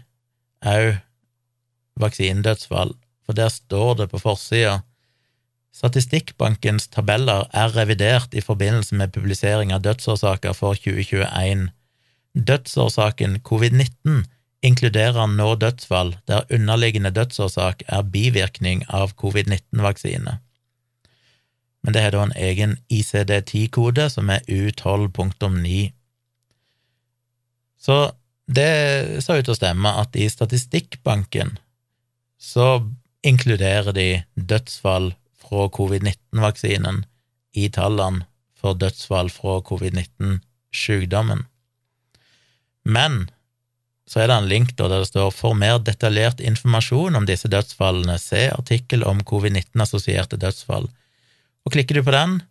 òg vaksinedødsfall, for der står det på forsida Statistikkbankens tabeller er revidert i forbindelse med publisering av dødsårsaker for 2021. Dødsårsaken covid-19 inkluderer nå dødsfall der underliggende dødsårsak er bivirkning av covid-19-vaksine. Men det har da en egen ICD-10-kode, som er U12.9. Så det så ut til å stemme at i Statistikkbanken så inkluderer de dødsfall fra covid-19-vaksinen i tallene for dødsfall fra covid-19-sykdommen. Men så er det en link der det står 'For mer detaljert informasjon om disse dødsfallene, se artikkel om covid-19-assosierte dødsfall'. Og klikker du på den,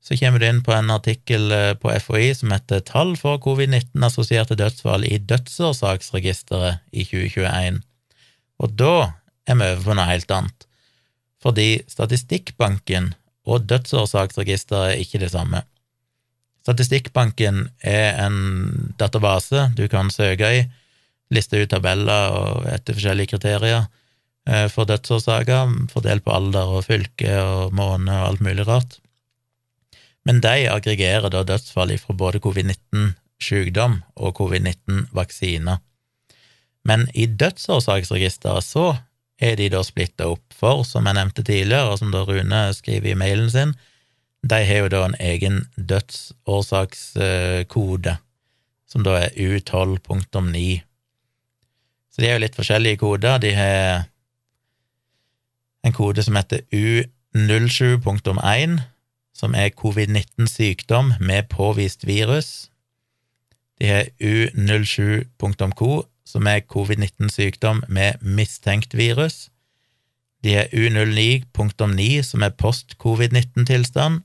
så kommer du inn på en artikkel eh, på FHI som heter 'Tall for covid-19-assosierte dødsfall i dødsårsaksregisteret i 2021'. Og da er vi over på noe helt annet, fordi Statistikkbanken og dødsårsaksregisteret er ikke det samme. Statistikkbanken er en database du kan søke i, liste ut tabeller og etter forskjellige kriterier eh, for dødsårsaker, fordelt på alder og fylke og måned og alt mulig rart men de aggregerer da dødsfall fra både covid-19-sykdom og covid-19-vaksiner. Men i dødsårsaksregisteret så er de da splitta opp, for som jeg nevnte tidligere, og som da Rune skriver i mailen sin, de har jo da en egen dødsårsakskode, som da er U12.9. Så de er jo litt forskjellige koder. De har en kode som heter U07.1, som er covid-19-sykdom med påvist virus. De har U07.co, som er covid-19-sykdom med mistenkt virus. De har U09.9, som er post-covid-19-tilstand.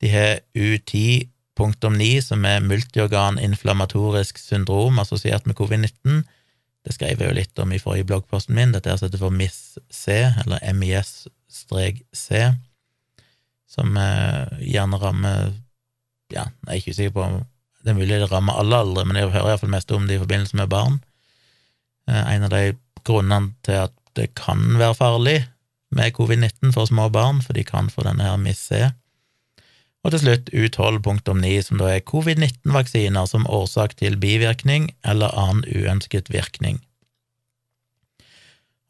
De har U10.9, som er multiorganinflammatorisk syndrom assosiert med covid-19. Det skrev jeg jo litt om i forrige bloggposten min. Dette er heter for MIS-C, eller MIS-C som eh, gjerne rammer Ja, jeg er ikke sikker på det er mulig det rammer alle aldre, men jeg hører iallfall mest om det i forbindelse med barn. Eh, en av de grunnene til at det kan være farlig med covid-19 for små barn, for de kan få denne her MIS-C. Og til slutt U12.9, som da er covid-19-vaksiner som årsak til bivirkning eller annen uønsket virkning.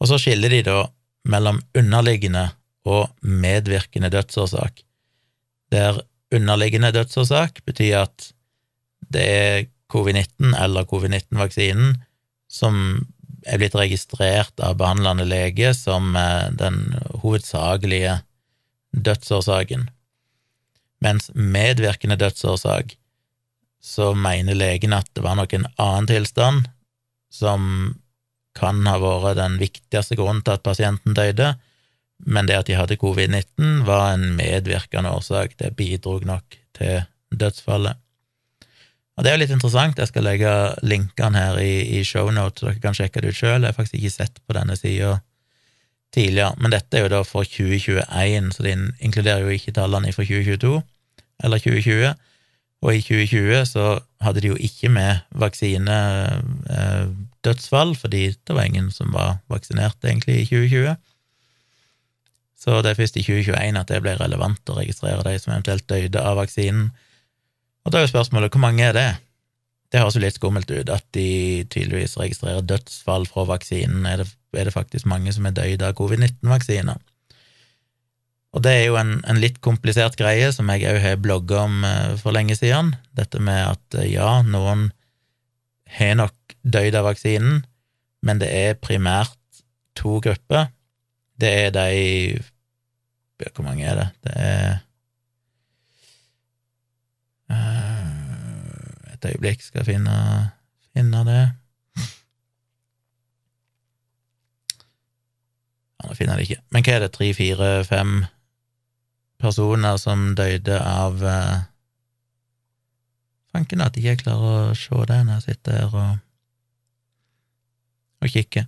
Og så skiller de da mellom underliggende og medvirkende dødsårsak, der underliggende dødsårsak betyr at det er covid-19 eller covid-19-vaksinen som er blitt registrert av behandlende lege som eh, den hovedsakelige dødsårsaken. Mens medvirkende dødsårsak, så mener legen at det var nok en annen tilstand som kan ha vært den viktigste grunnen til at pasienten døde, men det at de hadde covid-19, var en medvirkende årsak. Det bidrog nok til dødsfallet. Og det er jo litt interessant. Jeg skal legge linkene her i, i shownote, så dere kan sjekke det ut sjøl. Jeg har faktisk ikke sett på denne sida tidligere, men dette er jo da for 2021, så det inkluderer jo ikke tallene fra 2022 eller 2020. Og i 2020 så hadde de jo ikke med vaksinedødsfall, eh, fordi det var ingen som var vaksinert egentlig i 2020. Så det er først i 2021 at det ble relevant å registrere de som eventuelt døde av vaksinen. Og da er jo spørsmålet hvor mange er det? Det høres jo litt skummelt ut at de tydeligvis registrerer dødsfall fra vaksinen. Er det, er det faktisk mange som er døde av covid-19-vaksiner? Og det er jo en, en, litt komplisert greie, som jeg òg har blogga om uh, for lenge siden. Dette med at uh, ja, noen har nok dødd av vaksinen, men det er primært to grupper. Det er de Hvor mange er det? Det er Et øyeblikk, skal jeg finne, finne det. Ja, nå finner jeg det ikke. Men hva er det? Tre, fire, fem personer som døde av uh, Fanken at jeg ikke klarer å se det når jeg sitter her og, og kikker.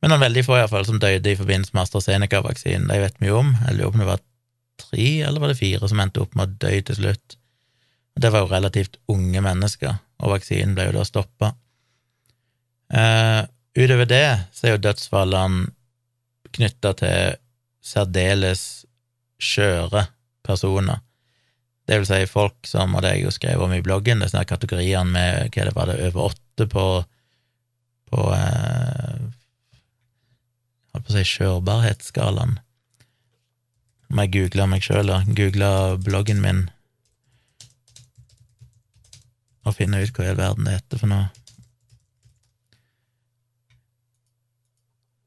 Men noen veldig få, i hvert fall som døde i forbindelse med AstraZeneca-vaksinen. De vet mye om. Jeg lurer på om det var tre, eller var det fire, som endte opp med å dø til slutt. Det var jo relativt unge mennesker, og vaksinen ble jo da stoppa. Uh, utover det så er jo dødsfallene knytta til særdeles skjøre personer. Det vil si folk som, og det jeg jo skrevet om i bloggen, det er sånne kategoriene med hva det var det, over åtte på, på eh, Holdt på å si skjørbarhetsskalaen. Må jeg google meg sjøl, da. Google bloggen min og finne ut hva i all verden det heter for noe.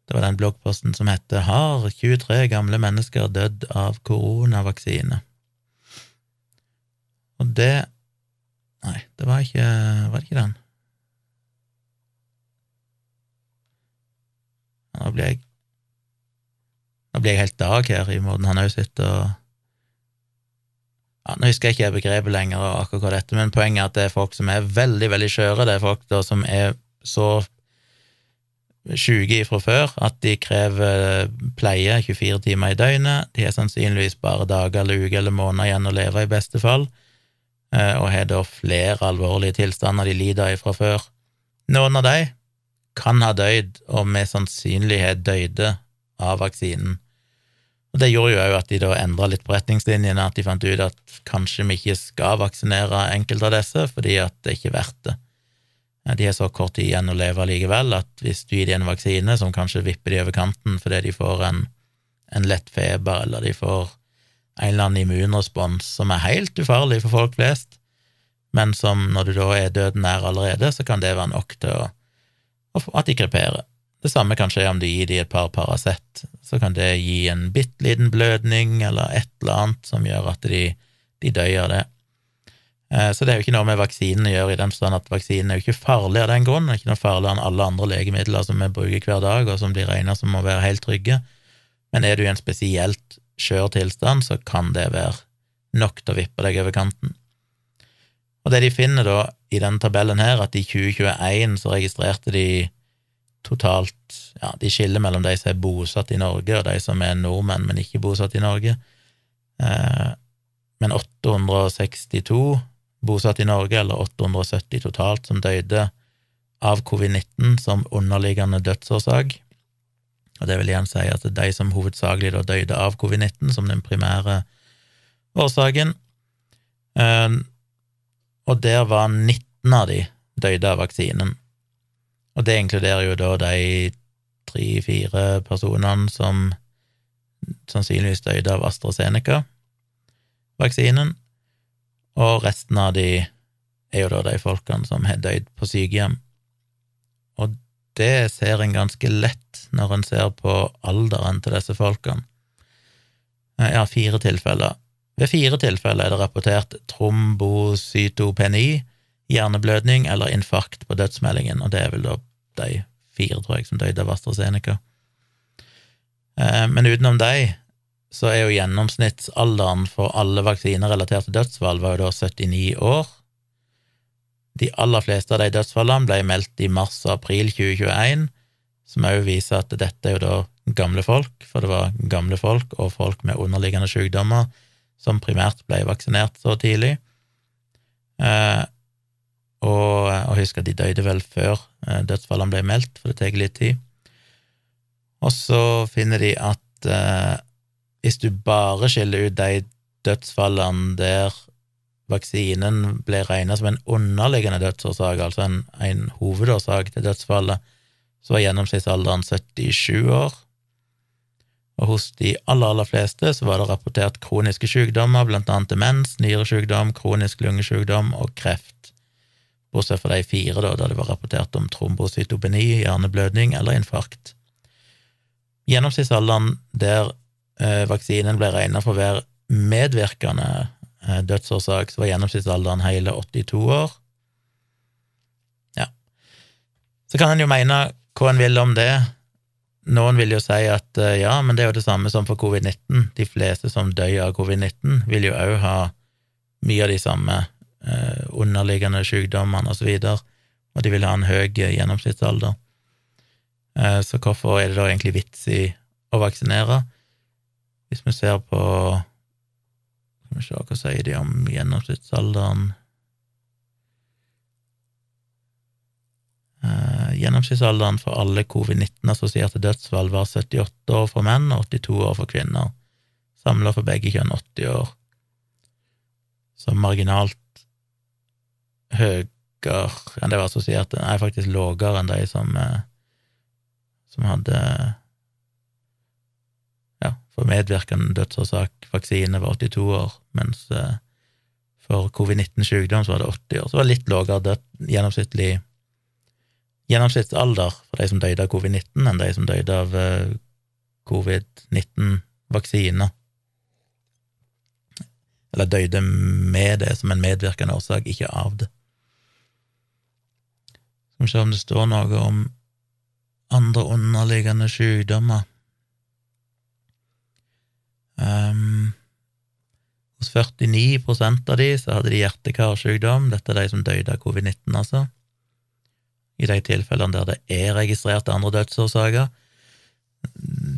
Det var den bloggposten som heter 'Har 23 gamle mennesker dødd av koronavaksine'? Og det Nei, det var ikke Var det ikke den? Nå blir jeg Nå blir jeg helt dag her i måten han òg sitter og ja, Nå husker jeg ikke begrepet lenger, akkurat dette, men poenget er at det er folk som er veldig, veldig skjøre. Det er folk da som er så sjuke fra før at de krever pleie 24 timer i døgnet. De har sannsynligvis bare dager eller uker eller måneder igjen å leve, i beste fall, eh, og har da flere alvorlige tilstander de lider av fra før. Noen av de kan ha dødd, og med sannsynlighet døde av vaksinen. Og Det gjorde jo òg at de da endra litt på retningslinjene, at de fant ut at kanskje vi ikke skal vaksinere enkelte av disse, fordi at det ikke er verdt det. De har så kort tid igjen å leve likevel at hvis du gir dem en vaksine som kanskje vipper de over kanten fordi de får en, en lett feber, eller de får en eller annen immunrespons som er helt ufarlig for folk flest, men som når du da er døden nær allerede, så kan det være nok til å, at de kreperer. Det samme kan skje om du gir dem et par Paracet, så kan det gi en bitte liten blødning eller et eller annet som gjør at de, de dør av det. Eh, så det er jo ikke noe med vaksinen å gjøre, i den forstand at vaksinen er jo ikke farlig av den grunn, ikke noe farligere enn alle andre legemidler som vi bruker hver dag, og som blir regna som å være helt trygge. Men er du i en spesielt skjør tilstand, så kan det være nok til å vippe deg over kanten. Og det de finner da i denne tabellen her, at i 2021 så registrerte de totalt Ja, de skiller mellom de som er bosatt i Norge, og de som er nordmenn, men ikke bosatt i Norge. Eh, men 862 bosatt i Norge, eller 870 totalt, som døde av covid-19 som underliggende dødsårsak. Og det vil igjen si at de som hovedsakelig da døde av covid-19 som den primære årsaken. Eh, og der var 19 av de døde av vaksinen. Og det inkluderer jo da de tre-fire personene som sannsynligvis døde av AstraZeneca-vaksinen, og resten av de er jo da de folkene som har dødd på sykehjem. Og det ser en ganske lett når en ser på alderen til disse folkene. Ja, fire tilfeller. Ved fire tilfeller er det rapportert trombocytopeni, hjerneblødning eller infarkt på dødsmeldingen, og det er vel da de fire, tror jeg, som døde av AstraZeneca. Eh, men utenom de, så er jo gjennomsnittsalderen for alle vaksinerelaterte dødsfall var jo da 79 år. De aller fleste av de dødsfallene ble meldt i mars og april 2021, som òg viser at dette er jo da gamle folk, for det var gamle folk og folk med underliggende sykdommer som primært ble vaksinert så tidlig. Eh, og, og husk at de døde vel før eh, dødsfallene ble meldt, for det tar litt tid. Og så finner de at eh, hvis du bare skiller ut de dødsfallene der vaksinen ble regnet som en underliggende dødsårsak, altså en, en hovedårsak til dødsfallet, så var gjennomsnittsalderen 77 år. Og hos de aller, aller fleste så var det rapportert kroniske sykdommer, blant annet demens, nyresykdom, kronisk lungesykdom og kreft, bortsett fra de fire da, da det var rapportert om trombocytopeni, hjerneblødning eller infarkt. Gjennomsnittsalderen der eh, vaksinen ble regna for å være medvirkende eh, dødsårsak, så var gjennomsnittsalderen hele 82 år. Ja. Så kan en jo mene hva en vil om det. Noen vil jo si at eh, ja, men det er jo det samme som for covid-19. De fleste som dør av covid-19, vil jo òg ha mye av de samme eh, underliggende sykdommene og så videre, og de vil ha en høy gjennomsnittsalder. Eh, så hvorfor er det da egentlig vits i å vaksinere? Hvis vi ser på Skal vi se, hva sier de om gjennomsnittsalderen? Eh, gjennomsnittsalderen for alle covid-19-assosierte dødsfall var 78 år for menn og 82 år for kvinner. Samla for begge kjønn 80 år. Så marginalt høyere enn det var assosierte, nei, faktisk lavere enn de som eh, som hadde ja, for medvirkende dødsårsak vaksine var 82 år, mens eh, for covid-19-sykdom så var det 80 år. Så det var litt lavere gjennomsnittlig gjennomsnittsalder for de som døde av covid-19, enn de som døde av eh, covid-19-vaksiner. Eller døde med det som en medvirkende årsak, ikke av det. Skal vi se om det står noe om andre underliggende sykdommer. Um, hos 49% av de så hadde de hjerte-karsykdom, dette er de som døde av covid-19, altså. I de tilfellene der det er registrert andre dødsårsaker.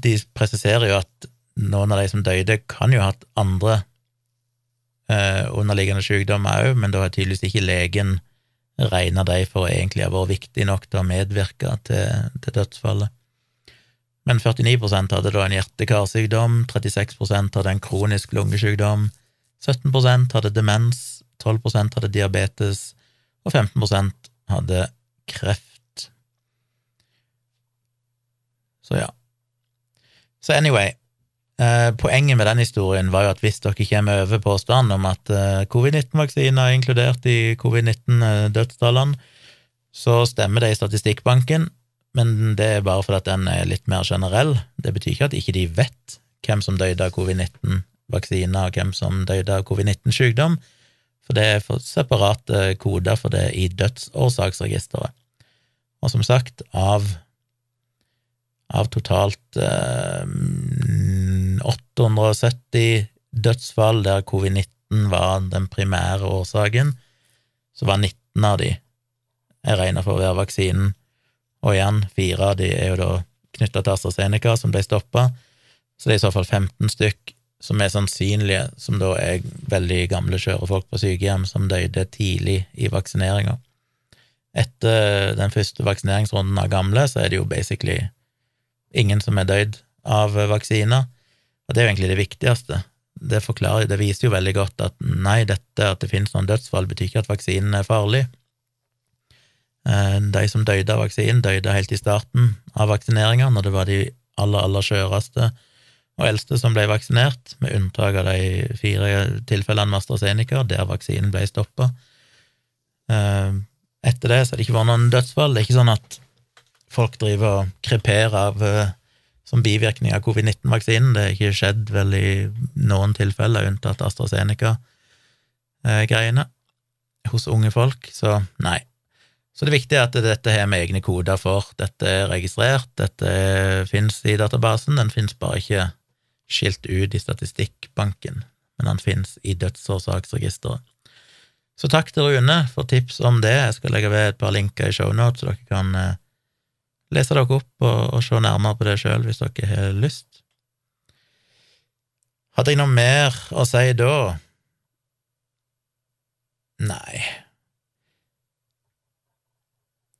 De presiserer jo at noen av de som døde, kan jo ha hatt andre eh, underliggende sykdommer òg, men da har tydeligvis ikke legen regna de for å egentlig ha vært viktig nok til å medvirke til, til dødsfallet. Men 49% hadde da en hjerte-karsykdom, 36% hadde en kronisk lungesykdom, 17% hadde demens, 12% hadde diabetes, og 15% hadde kreft. Så ja. Så anyway, Eh, poenget med den historien var jo at hvis dere kommer over påstanden om at eh, covid-19-vaksiner er inkludert i covid-19-dødstallene, så stemmer det i statistikkbanken, men det er bare fordi at den er litt mer generell. Det betyr ikke at ikke de vet hvem som døde av covid-19-vaksiner, og hvem som døde av covid-19-sykdom, for det er separate koder for det i dødsårsaksregisteret. Og som sagt, av av totalt eh, 870 dødsfall der covid-19 var den primære årsaken, så var 19 av de er regna for å være vaksinen. Og igjen, fire av de er jo da knytta til AstraZeneca, som ble stoppa, så det er i så fall 15 stykk som er sannsynlige, som da er veldig gamle kjørefolk på sykehjem som døde tidlig i vaksineringa. Etter den første vaksineringsrunden av gamle, så er det jo basically ingen som er døyd av vaksiner. Og det er jo egentlig det viktigste. det forklarer, det viser jo veldig godt at nei, dette at det finnes noen dødsfall, betyr ikke at vaksinen er farlig. Eh, de som døde av vaksinen, døde helt i starten av vaksineringa, når det var de aller, aller skjøreste og eldste som ble vaksinert, med unntak av de fire tilfellene med AstraZeneca, der vaksinen ble stoppa. Eh, etter det så har det ikke vært noen dødsfall. Det er ikke sånn at folk driver og kreperer av som bivirkning av covid-19-vaksinen. Det har ikke skjedd vel i noen tilfeller, unntatt AstraZeneca-greiene, hos unge folk, så nei. Så det viktige er at dette har vi egne koder for. Dette er registrert, dette finnes i databasen, den finnes bare ikke skilt ut i statistikkbanken, men den finnes i dødsårsaksregisteret. Så takk til Rune for tips om det. Jeg skal legge ved et par linker i shownotes, så dere kan eh, lese dere opp og, og se nærmere på det sjøl hvis dere har lyst. Hadde jeg noe mer å si da? Nei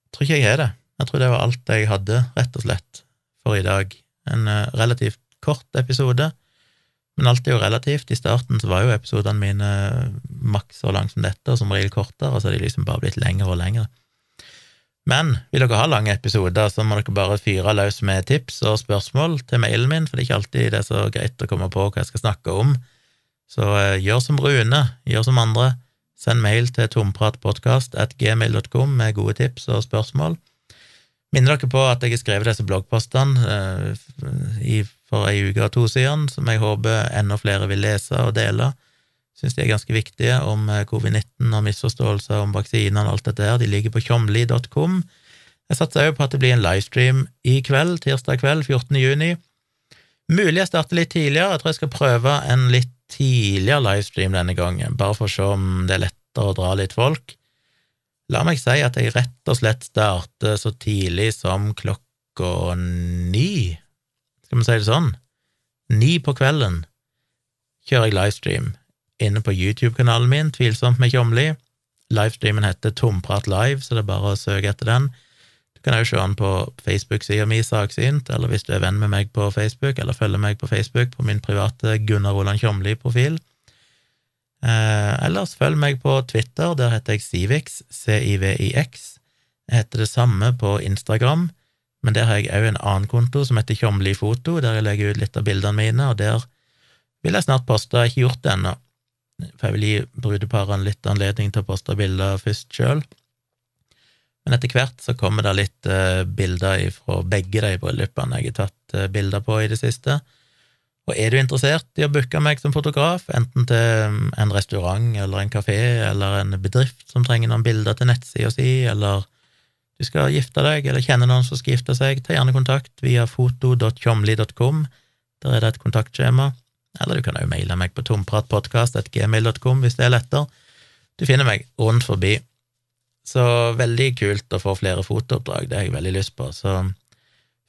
Jeg tror ikke jeg har det. Jeg tror det var alt jeg hadde, rett og slett, for i dag. En uh, relativt kort episode, men alt er jo relativt. I starten så var jo episodene mine maks så langt som dette, og som regel kortere, og så har de liksom bare blitt lengre og lengre. Men vil dere ha lange episoder, så må dere bare fyre løs med tips og spørsmål til mailen min, for det er ikke alltid det er så greit å komme på hva jeg skal snakke om. Så eh, gjør som Rune, gjør som andre. Send mail til tompratpodkast.gmail.com med gode tips og spørsmål. Minner dere på at jeg har skrevet disse bloggpostene eh, for ei uke og to siden, som jeg håper enda flere vil lese og dele syns de er ganske viktige, om eh, covid-19 og misforståelser om vaksinene og alt dette her. De ligger på tjomli.com. Jeg satser òg på at det blir en livestream i kveld, tirsdag kveld, 14. juni. Mulig jeg starter litt tidligere, jeg tror jeg skal prøve en litt tidligere livestream denne gangen, bare for å se om det er lettere å dra litt folk. La meg si at jeg rett og slett starter så tidlig som klokka ni, skal vi si det sånn? Ni på kvelden kjører jeg livestream inne på YouTube-kanalen min, Tvilsomt med Tjomli. Livestreamen heter Tomprat live, så det er bare å søke etter den. Du kan òg se den på Facebook-sida mi, Saksynt, eller hvis du er venn med meg på Facebook, eller følger meg på Facebook på min private Gunnar Roland Tjomli-profil. Eh, ellers følg meg på Twitter, der heter jeg Civix, C-I-V-I-X. Jeg heter det samme på Instagram, men der har jeg òg en annen konto som heter Tjomli Foto, der jeg legger ut litt av bildene mine, og der vil jeg snart poste, jeg har ikke gjort det ennå, for jeg vil gi brudeparene litt anledning til å poste bilder først sjøl. Men etter hvert så kommer det litt uh, bilder fra begge de bryllupene jeg har tatt uh, bilder på i det siste. Og er du interessert i å booke meg som fotograf, enten til um, en restaurant eller en kafé eller en bedrift som trenger noen bilder til nettsida si, eller du skal gifte deg eller kjenne noen som skal gifte seg, ta gjerne kontakt via foto.tjomli.com. Der er det et kontaktskjema. Eller du kan jo maile meg på tompratpodkast.gmil.com hvis det er lettere. Du finner meg rundt forbi. Så veldig kult å få flere fotooppdrag, det har jeg veldig lyst på. Så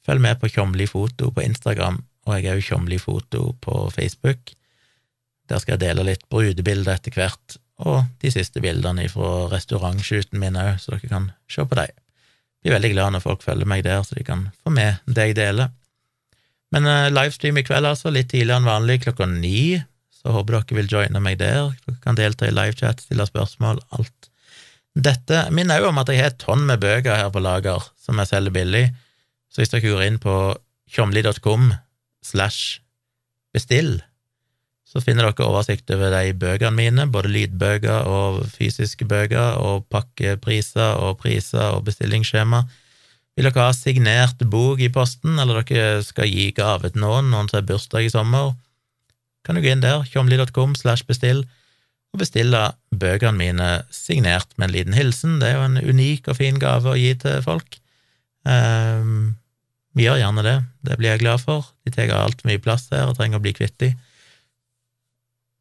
følg med på Tjomli foto på Instagram, og jeg er jo Tjomli foto på Facebook. Der skal jeg dele litt brudebilder etter hvert, og de siste bildene fra restaurantshooten min òg, så dere kan se på dem. Blir veldig glad når folk følger meg der, så de kan få med det jeg deler. Men uh, livestream i kveld, altså, litt tidligere enn vanlig, klokka ni. Så håper dere vil joine meg der. Dere kan delta i livechat, stille spørsmål, alt. Dette minner òg om at jeg har et tonn med bøker her på lager som jeg selger billig, så hvis dere går inn på tjomli.com slash bestill, så finner dere oversikt over de bøkene mine, både lydbøker og fysiske bøker, og pakkepriser og priser og bestillingsskjema. Vil dere ha signert bok i posten, eller dere skal gi gave til noen, noen som har bursdag i sommer, kan du gå inn der, tjomli.com slash bestill, og bestille bøkene mine signert med en liten hilsen. Det er jo en unik og fin gave å gi til folk. Um, gjør gjerne det, det blir jeg glad for. De tar altfor mye plass her og trenger å bli kvitt dem.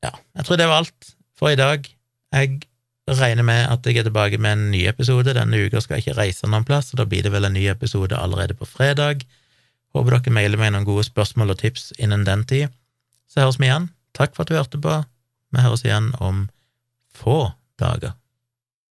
Ja, jeg tror det var alt for i dag. Jeg regner med at jeg er tilbake med en ny episode. Denne uka skal jeg ikke reise noen plass, og da blir det vel en ny episode allerede på fredag. Håper dere mailer meg noen gode spørsmål og tips innen den tid. Så høres vi igjen. Takk for at du hørte på. Vi høres igjen om få dager.